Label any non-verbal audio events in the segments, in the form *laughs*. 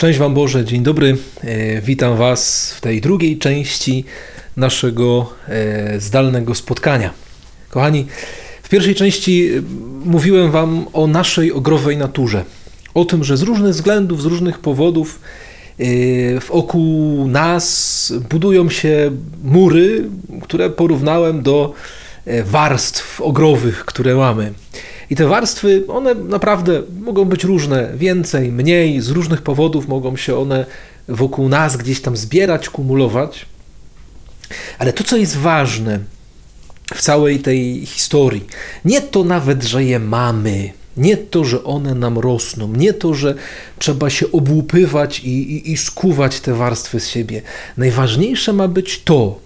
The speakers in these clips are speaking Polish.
Szczęść Wam Boże, dzień dobry. E, witam Was w tej drugiej części naszego e, zdalnego spotkania. Kochani, w pierwszej części e, mówiłem Wam o naszej ogrowej naturze. O tym, że z różnych względów, z różnych powodów wokół nas budują się mury, które porównałem do warstw ogrowych, które mamy. I te warstwy, one naprawdę mogą być różne, więcej, mniej, z różnych powodów mogą się one wokół nas gdzieś tam zbierać, kumulować. Ale to, co jest ważne w całej tej historii, nie to nawet, że je mamy, nie to, że one nam rosną, nie to, że trzeba się obłupywać i, i, i skuwać te warstwy z siebie. Najważniejsze ma być to,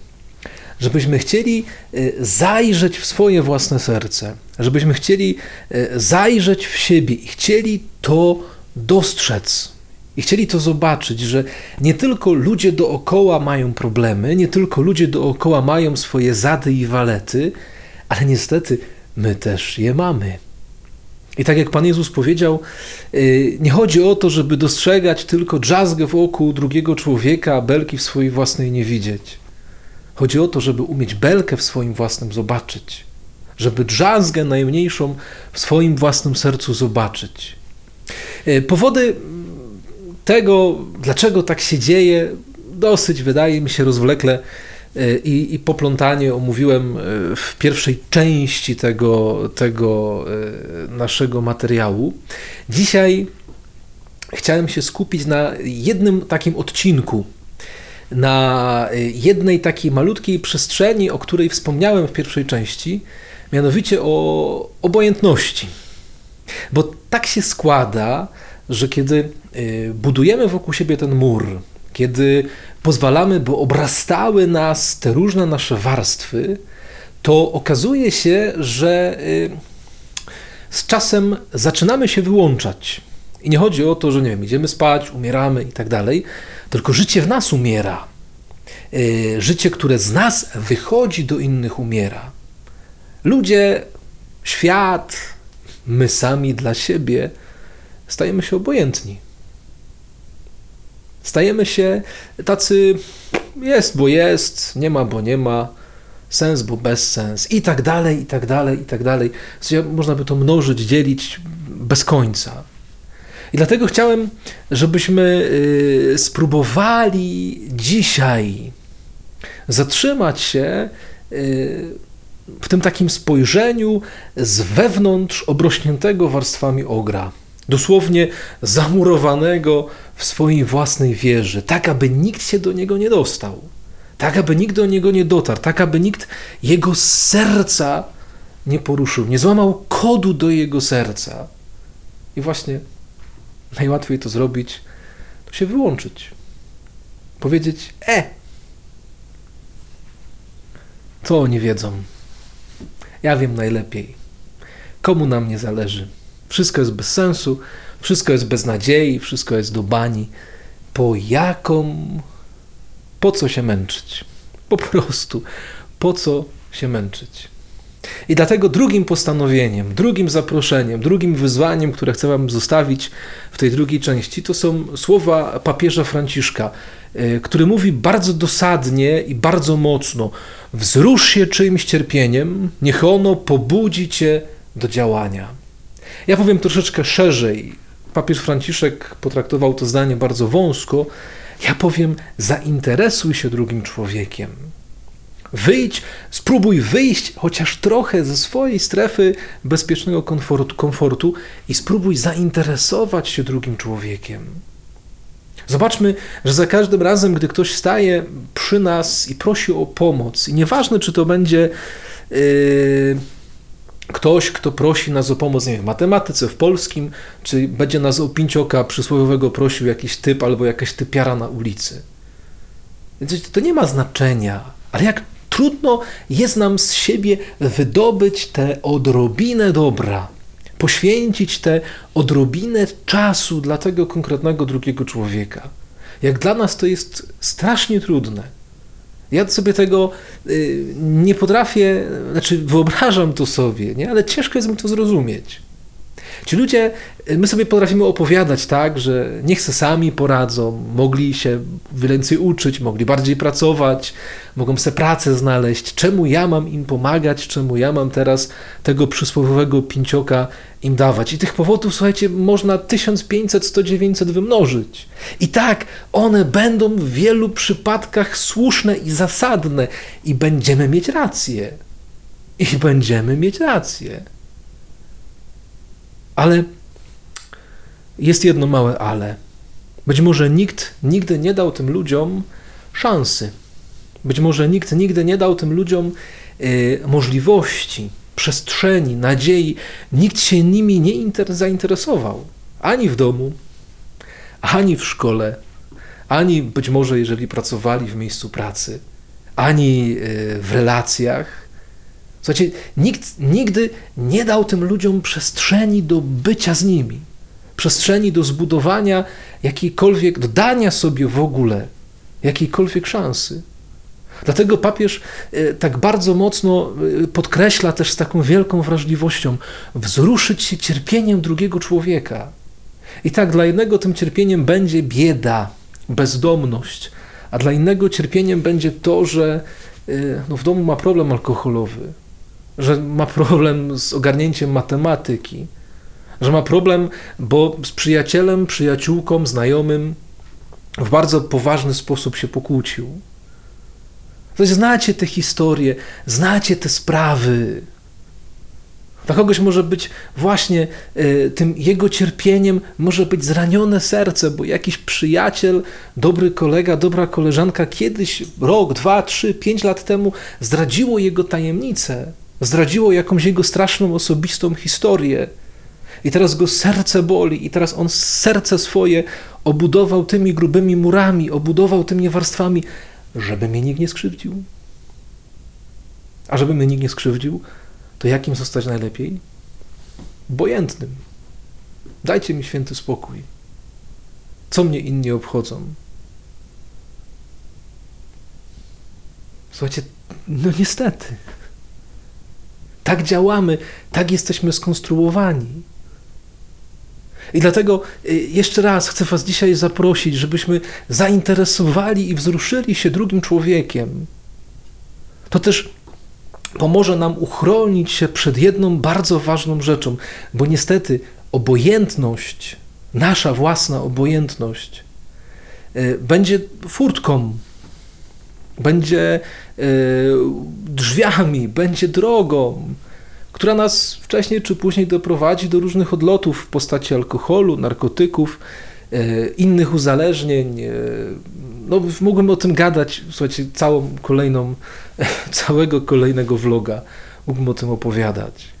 żebyśmy chcieli e, zajrzeć w swoje własne serce, żebyśmy chcieli e, zajrzeć w siebie i chcieli to dostrzec. I chcieli to zobaczyć, że nie tylko ludzie dookoła mają problemy, nie tylko ludzie dookoła mają swoje zady i walety, ale niestety my też je mamy. I tak jak Pan Jezus powiedział, e, nie chodzi o to, żeby dostrzegać tylko drzazgę wokół drugiego człowieka, a belki w swojej własnej nie widzieć. Chodzi o to, żeby umieć belkę w swoim własnym zobaczyć, żeby drzazgę najmniejszą w swoim własnym sercu zobaczyć. E, powody tego, dlaczego tak się dzieje, dosyć wydaje mi się rozwlekle e, i, i poplątanie omówiłem e, w pierwszej części tego, tego naszego materiału. Dzisiaj chciałem się skupić na jednym takim odcinku na jednej takiej malutkiej przestrzeni, o której wspomniałem w pierwszej części, mianowicie o obojętności. Bo tak się składa, że kiedy y, budujemy wokół siebie ten mur, kiedy pozwalamy, by obrastały nas te różne nasze warstwy, to okazuje się, że y, z czasem zaczynamy się wyłączać. I nie chodzi o to, że nie wiem, idziemy spać, umieramy i tak dalej, tylko życie w nas umiera. E, życie, które z nas wychodzi do innych, umiera. Ludzie, świat, my sami dla siebie stajemy się obojętni. Stajemy się tacy jest, bo jest, nie ma, bo nie ma, sens, bo bez sens i tak dalej, i tak dalej, i tak dalej. Można by to mnożyć, dzielić bez końca. I dlatego chciałem, żebyśmy y, spróbowali dzisiaj zatrzymać się y, w tym takim spojrzeniu z wewnątrz obrośniętego warstwami ogra. Dosłownie zamurowanego w swojej własnej wieży, tak aby nikt się do niego nie dostał, tak aby nikt do niego nie dotarł, tak aby nikt jego serca nie poruszył, nie złamał kodu do jego serca. I właśnie najłatwiej to zrobić, to się wyłączyć. Powiedzieć: E! To oni wiedzą. Ja wiem najlepiej. Komu nam nie zależy? Wszystko jest bez sensu, wszystko jest bez nadziei, wszystko jest do bani. Po jaką. Po co się męczyć? Po prostu. Po co się męczyć? I dlatego drugim postanowieniem, drugim zaproszeniem, drugim wyzwaniem, które chcę Wam zostawić w tej drugiej części, to są słowa papieża Franciszka, e, który mówi bardzo dosadnie i bardzo mocno: Wzrusz się czyimś cierpieniem, niech ono pobudzi Cię do działania. Ja powiem troszeczkę szerzej. Papież Franciszek potraktował to zdanie bardzo wąsko. Ja powiem: zainteresuj się drugim człowiekiem. Wyjdź, spróbuj wyjść chociaż trochę ze swojej strefy bezpiecznego komfortu, komfortu i spróbuj zainteresować się drugim człowiekiem. Zobaczmy, że za każdym razem, gdy ktoś staje przy nas i prosi o pomoc, i nieważne, czy to będzie yy, ktoś, kto prosi nas o pomoc wiem, w matematyce, w polskim, czy będzie nas o pięcioka przysłowiowego prosił jakiś typ albo jakaś typiara na ulicy. Więc to nie ma znaczenia, ale jak Trudno jest nam z siebie wydobyć tę odrobinę dobra, poświęcić tę odrobinę czasu dla tego konkretnego drugiego człowieka. Jak dla nas to jest strasznie trudne. Ja sobie tego y, nie potrafię, znaczy wyobrażam to sobie, nie? ale ciężko jest mi to zrozumieć. Ci ludzie, my sobie potrafimy opowiadać tak, że niech se sami poradzą, mogli się więcej uczyć, mogli bardziej pracować, mogą sobie pracę znaleźć. Czemu ja mam im pomagać, czemu ja mam teraz tego przysłowiowego pięcioka im dawać? I tych powodów, słuchajcie, można 1500, 100, 900 wymnożyć. I tak, one będą w wielu przypadkach słuszne i zasadne i będziemy mieć rację. I będziemy mieć rację. Ale jest jedno małe ale. Być może nikt nigdy nie dał tym ludziom szansy. Być może nikt nigdy nie dał tym ludziom y, możliwości, przestrzeni, nadziei. Nikt się nimi nie inter- zainteresował. Ani w domu, ani w szkole, ani być może jeżeli pracowali w miejscu pracy, ani y, w relacjach Słuchajcie, nikt nigdy nie dał tym ludziom przestrzeni do bycia z nimi, przestrzeni do zbudowania jakiejkolwiek, dodania sobie w ogóle jakiejkolwiek szansy. Dlatego papież e, tak bardzo mocno e, podkreśla też z taką wielką wrażliwością wzruszyć się cierpieniem drugiego człowieka. I tak dla jednego tym cierpieniem będzie bieda, bezdomność, a dla innego cierpieniem będzie to, że e, no, w domu ma problem alkoholowy, że ma problem z ogarnięciem matematyki, że ma problem, bo z przyjacielem, przyjaciółką, znajomym w bardzo poważny sposób się pokłócił. To znacie te historie, znacie te sprawy. Dla kogoś może być właśnie y, tym jego cierpieniem, może być zranione serce, bo jakiś przyjaciel, dobry kolega, dobra koleżanka kiedyś, rok, dwa, trzy, pięć lat temu zdradziło jego tajemnicę. Zdradziło jakąś jego straszną, osobistą historię. I teraz go serce boli, i teraz on serce swoje obudował tymi grubymi murami, obudował tymi warstwami, żeby mnie nikt nie skrzywdził. A żeby mnie nikt nie skrzywdził, to jakim zostać najlepiej? Bojętnym. Dajcie mi święty spokój. Co mnie inni obchodzą? Słuchajcie, no niestety. Tak działamy, tak jesteśmy skonstruowani. I dlatego y, jeszcze raz chcę Was dzisiaj zaprosić, żebyśmy zainteresowali i wzruszyli się drugim człowiekiem. To też pomoże nam uchronić się przed jedną bardzo ważną rzeczą, bo niestety obojętność, nasza własna obojętność, y, będzie furtką, będzie y, drzwiami, będzie drogą, która nas wcześniej czy później doprowadzi do różnych odlotów w postaci alkoholu, narkotyków, y, innych uzależnień. Y, no, mógłbym o tym gadać, słuchajcie, całą kolejną, *laughs* całego kolejnego vloga mógłbym o tym opowiadać.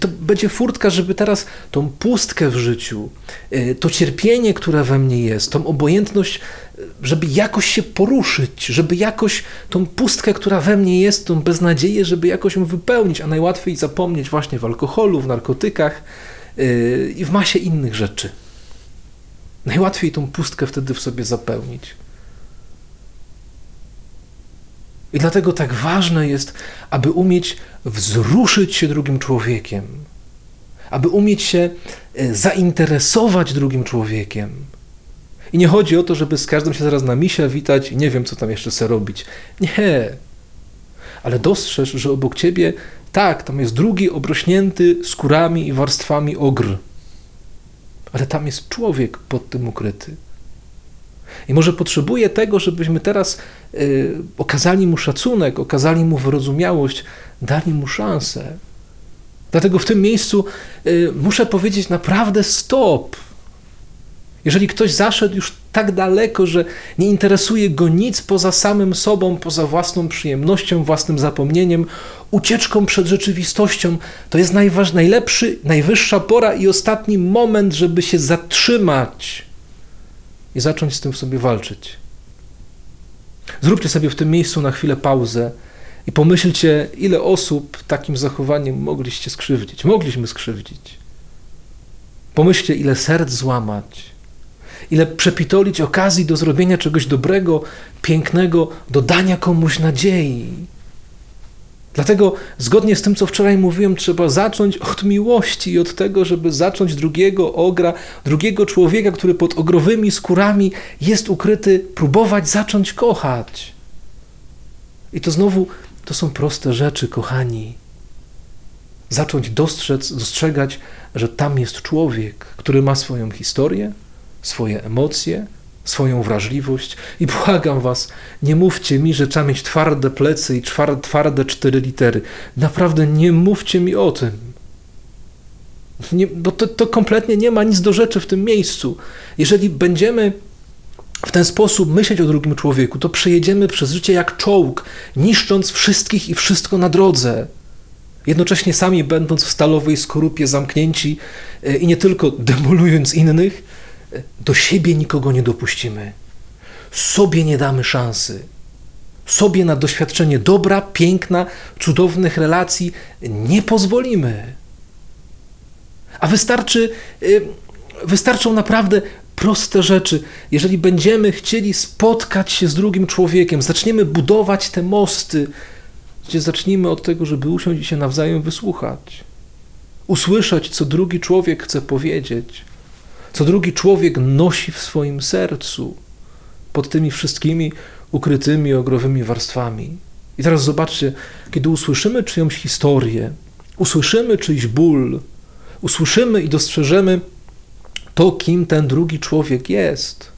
To będzie furtka, żeby teraz tą pustkę w życiu, y, to cierpienie, które we mnie jest, tą obojętność, y, żeby jakoś się poruszyć, żeby jakoś tą pustkę, która we mnie jest, tą beznadzieję, żeby jakoś ją wypełnić, a najłatwiej zapomnieć właśnie w alkoholu, w narkotykach y, i w masie innych rzeczy. Najłatwiej tą pustkę wtedy w sobie zapełnić. I dlatego tak ważne jest, aby umieć wzruszyć się drugim człowiekiem, aby umieć się e, zainteresować drugim człowiekiem. I nie chodzi o to, żeby z każdym się zaraz na misia witać i nie wiem, co tam jeszcze chcę robić. Nie. Ale dostrzeż, że obok ciebie, tak, tam jest drugi obrośnięty skórami i warstwami ogr. Ale tam jest człowiek pod tym ukryty. I może potrzebuje tego, żebyśmy teraz y, okazali mu szacunek, okazali mu wyrozumiałość, dali mu szansę. Dlatego w tym miejscu y, muszę powiedzieć naprawdę stop. Jeżeli ktoś zaszedł już tak daleko, że nie interesuje go nic poza samym sobą, poza własną przyjemnością, własnym zapomnieniem, ucieczką przed rzeczywistością, to jest najważ, najlepszy, najwyższa pora i ostatni moment, żeby się zatrzymać i zacząć z tym sobie walczyć. Zróbcie sobie w tym miejscu na chwilę pauzę i pomyślcie, ile osób takim zachowaniem mogliście skrzywdzić, mogliśmy skrzywdzić. Pomyślcie, ile serc złamać, ile przepitolić okazji do zrobienia czegoś dobrego, pięknego, do dania komuś nadziei. Dlatego, zgodnie z tym, co wczoraj mówiłem, trzeba zacząć od miłości i od tego, żeby zacząć drugiego ogra, drugiego człowieka, który pod ogrowymi skórami jest ukryty, próbować zacząć kochać. I to znowu to są proste rzeczy, kochani. Zacząć dostrzec, dostrzegać, że tam jest człowiek, który ma swoją historię, swoje emocje, swoją wrażliwość i błagam was, nie mówcie mi, że trzeba mieć twarde plecy i twarde cztery litery. Naprawdę nie mówcie mi o tym. Nie, bo to, to kompletnie nie ma nic do rzeczy w tym miejscu. Jeżeli będziemy w ten sposób myśleć o drugim człowieku, to przejedziemy przez życie jak czołg, niszcząc wszystkich i wszystko na drodze. Jednocześnie sami będąc w stalowej skorupie zamknięci e, i nie tylko demolując innych, do siebie nikogo nie dopuścimy. Sobie nie damy szansy. Sobie na doświadczenie dobra, piękna, cudownych relacji nie pozwolimy. A wystarczy, y, wystarczą naprawdę proste rzeczy. Jeżeli będziemy chcieli spotkać się z drugim człowiekiem, zaczniemy budować te mosty, gdzie zacznijmy od tego, żeby usiąść i się nawzajem wysłuchać, usłyszeć, co drugi człowiek chce powiedzieć co drugi człowiek nosi w swoim sercu pod tymi wszystkimi ukrytymi ogrowymi warstwami. I teraz zobaczcie, kiedy usłyszymy czyjąś historię, usłyszymy czyjś ból, usłyszymy i dostrzeżemy to, kim ten drugi człowiek jest,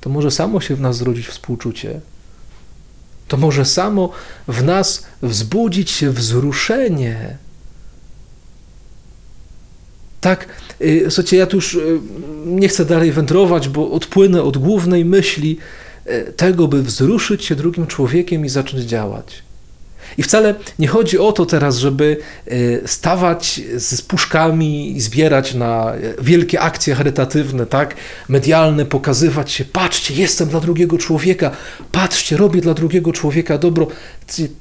to może samo się w nas zrodzić współczucie. To może samo w nas wzbudzić się wzruszenie tak, słuchajcie, ja tu już y, nie chcę dalej wędrować, bo odpłynę od głównej myśli y, tego, by wzruszyć się drugim człowiekiem i zacząć działać. I wcale nie chodzi o to teraz, żeby stawać z puszkami i zbierać na wielkie akcje charytatywne, tak, medialne, pokazywać się, patrzcie, jestem dla drugiego człowieka, patrzcie, robię dla drugiego człowieka dobro.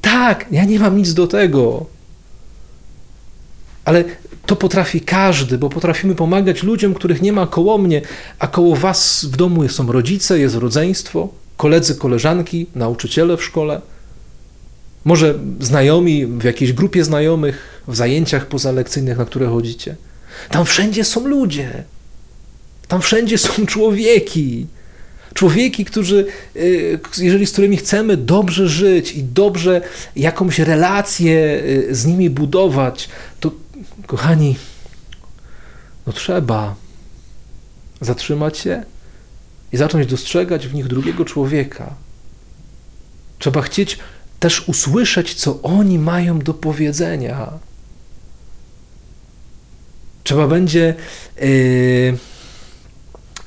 Tak, ja nie mam nic do tego. Ale to potrafi każdy, bo potrafimy pomagać ludziom, których nie ma koło mnie, a koło was w domu są rodzice, jest rodzeństwo, koledzy, koleżanki, nauczyciele w szkole, może znajomi w jakiejś grupie znajomych, w zajęciach pozalekcyjnych, na które chodzicie. Tam wszędzie są ludzie. Tam wszędzie są człowieki. Człowieki, którzy, y, jeżeli z którymi chcemy dobrze żyć i dobrze jakąś relację y, z nimi budować, to kochani, no trzeba zatrzymać się i zacząć dostrzegać w nich drugiego człowieka. Trzeba chcieć też usłyszeć, co oni mają do powiedzenia. Trzeba będzie yy,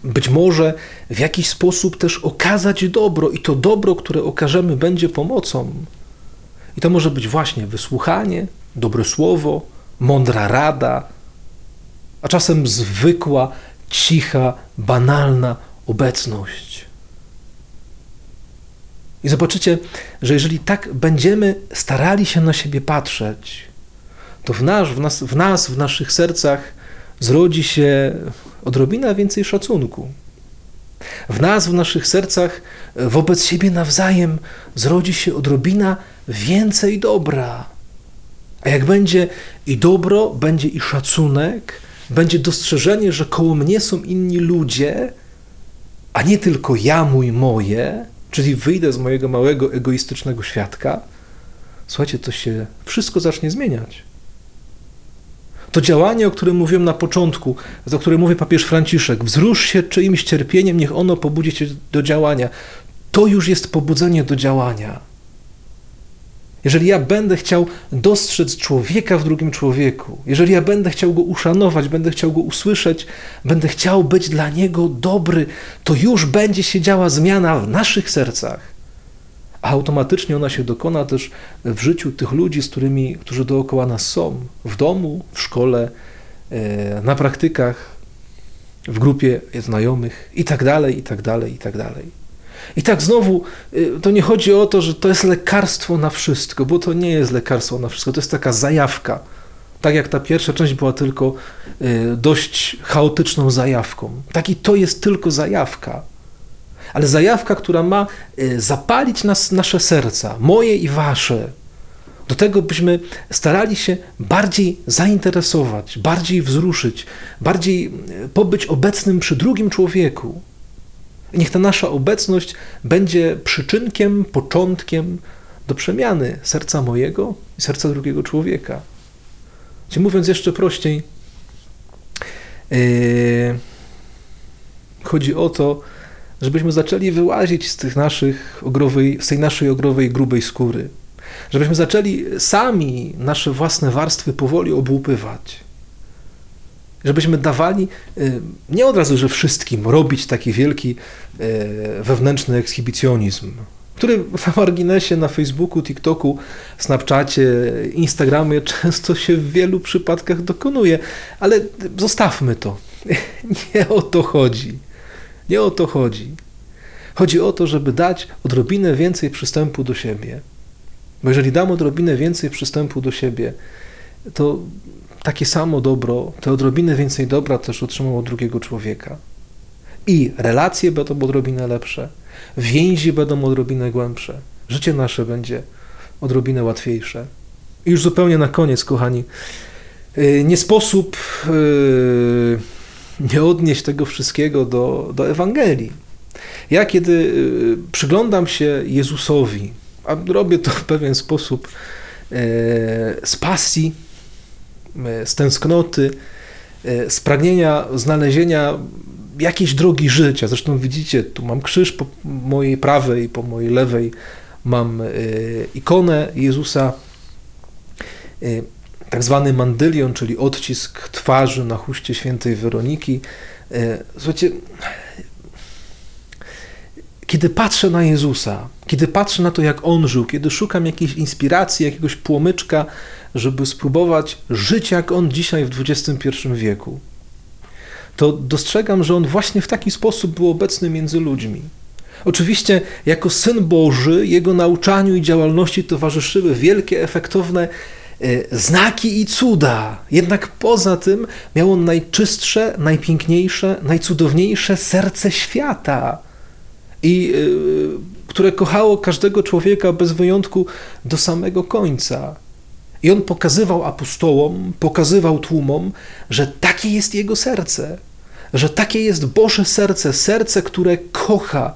być może w jakiś sposób też okazać dobro, i to dobro, które okażemy, będzie pomocą. I to może być właśnie wysłuchanie, dobre słowo, mądra rada, a czasem zwykła, cicha, banalna obecność. I zobaczycie, że jeżeli tak będziemy starali się na siebie patrzeć, to w nas, w nas, w, nas, w naszych sercach zrodzi się odrobina więcej szacunku. W nas, w naszych sercach, wobec siebie nawzajem zrodzi się odrobina więcej dobra. A jak będzie i dobro, będzie i szacunek, będzie dostrzeżenie, że koło mnie są inni ludzie, a nie tylko ja, mój, moje, czyli wyjdę z mojego małego, egoistycznego świadka, słuchajcie, to się wszystko zacznie zmieniać. To działanie, o którym mówiłem na początku, o którym mówi papież Franciszek, wzrusz się czyimś cierpieniem, niech ono pobudzi cię do działania. To już jest pobudzenie do działania. Jeżeli ja będę chciał dostrzec człowieka w drugim człowieku, jeżeli ja będę chciał go uszanować, będę chciał go usłyszeć, będę chciał być dla niego dobry, to już będzie się działa zmiana w naszych sercach. A automatycznie ona się dokona też w życiu tych ludzi, z którymi, którzy dookoła nas są, w domu, w szkole, e, na praktykach, w grupie znajomych i tak dalej, i tak znowu y, to nie chodzi o to, że to jest lekarstwo na wszystko, bo to nie jest lekarstwo na wszystko, to jest taka zajawka. Tak jak ta pierwsza część była tylko y, dość chaotyczną zajawką. Tak i to jest tylko zajawka. Ale zajawka, która ma y, zapalić nas, nasze serca, moje i wasze, Do tego, byśmy starali się bardziej zainteresować, bardziej wzruszyć, bardziej pobyć obecnym przy drugim człowieku. Niech ta nasza obecność będzie przyczynkiem, początkiem do przemiany serca mojego i serca drugiego człowieka. Czyli mówiąc jeszcze prościej, yy, chodzi o to, żebyśmy zaczęli wyłazić z, tych naszych ogrowej, z tej naszej ogrowej grubej skóry. Żebyśmy zaczęli sami nasze własne warstwy powoli obłupywać. Żebyśmy dawali yy, nie od razu, że wszystkim robić taki wielki yy, wewnętrzny ekshibicjonizm, który w marginesie na Facebooku, TikToku, Snapchacie, Instagramie często się w wielu przypadkach dokonuje, ale zostawmy to. *laughs* Nie o to chodzi. Nie o to chodzi. Chodzi o to, żeby dać odrobinę więcej przystępu do siebie. Bo jeżeli dam odrobinę więcej przystępu do siebie, to takie samo dobro, te odrobinę więcej dobra też otrzymał od drugiego człowieka. I relacje będą odrobinę lepsze, więzi będą odrobinę głębsze, życie nasze będzie odrobinę łatwiejsze. I już zupełnie na koniec, kochani, y, nie sposób y, nie odnieść tego wszystkiego do, do Ewangelii. Ja, kiedy y, przyglądam się Jezusowi, a robię to w pewien sposób z pasji, z tęsknoty, z pragnienia znalezienia jakiejś drogi życia. Zresztą widzicie, tu mam krzyż po mojej prawej, po mojej lewej mam y, ikonę Jezusa, tak zwany mandylion, czyli odcisk twarzy na chuście świętej Weroniki. Słuchajcie, kiedy patrzę na Jezusa, kiedy patrzę na to, jak On żył, kiedy szukam jakiejś inspiracji, jakiegoś płomyczka, żeby spróbować żyć jak On dzisiaj w XXI wieku, to dostrzegam, że on właśnie w taki sposób był obecny między ludźmi. Oczywiście, jako syn Boży, jego nauczaniu i działalności towarzyszyły wielkie, efektowne e, znaki i cuda. Jednak poza tym miał on najczystsze, najpiękniejsze, najcudowniejsze serce świata, i e, które kochało każdego człowieka bez wyjątku do samego końca. I on pokazywał apostołom, pokazywał tłumom, że takie jest jego serce, że takie jest Boże serce, serce, które kocha,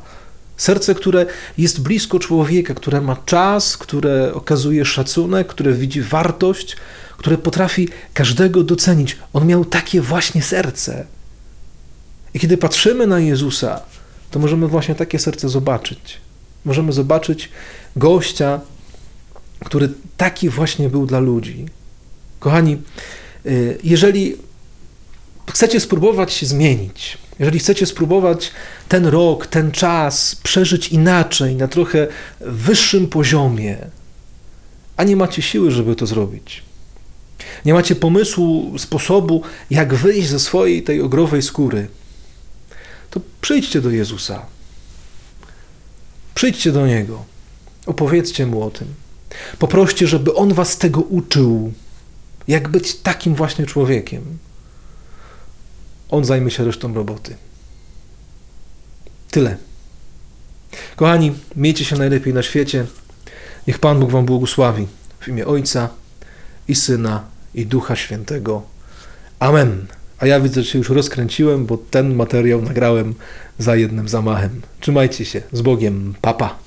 serce, które jest blisko człowieka, które ma czas, które okazuje szacunek, które widzi wartość, które potrafi każdego docenić. On miał takie właśnie serce. I kiedy patrzymy na Jezusa, to możemy właśnie takie serce zobaczyć. Możemy zobaczyć gościa, który taki właśnie był dla ludzi. Kochani, y, jeżeli chcecie spróbować się zmienić, jeżeli chcecie spróbować ten rok, ten czas przeżyć inaczej, na trochę wyższym poziomie, a nie macie siły, żeby to zrobić, nie macie pomysłu, sposobu, jak wyjść ze swojej tej ogrowej skóry, to przyjdźcie do Jezusa. Przyjdźcie do Niego. Opowiedzcie Mu o tym. Poproście, żeby On was tego uczył, jak być takim właśnie człowiekiem. On zajmie się resztą roboty. Tyle. Kochani, miejcie się najlepiej na świecie. Niech Pan Bóg Wam błogosławi. W imię Ojca i Syna i Ducha Świętego. Amen. A ja widzę, że się już rozkręciłem, bo ten materiał nagrałem za jednym zamachem. Trzymajcie się. Z Bogiem. Papa.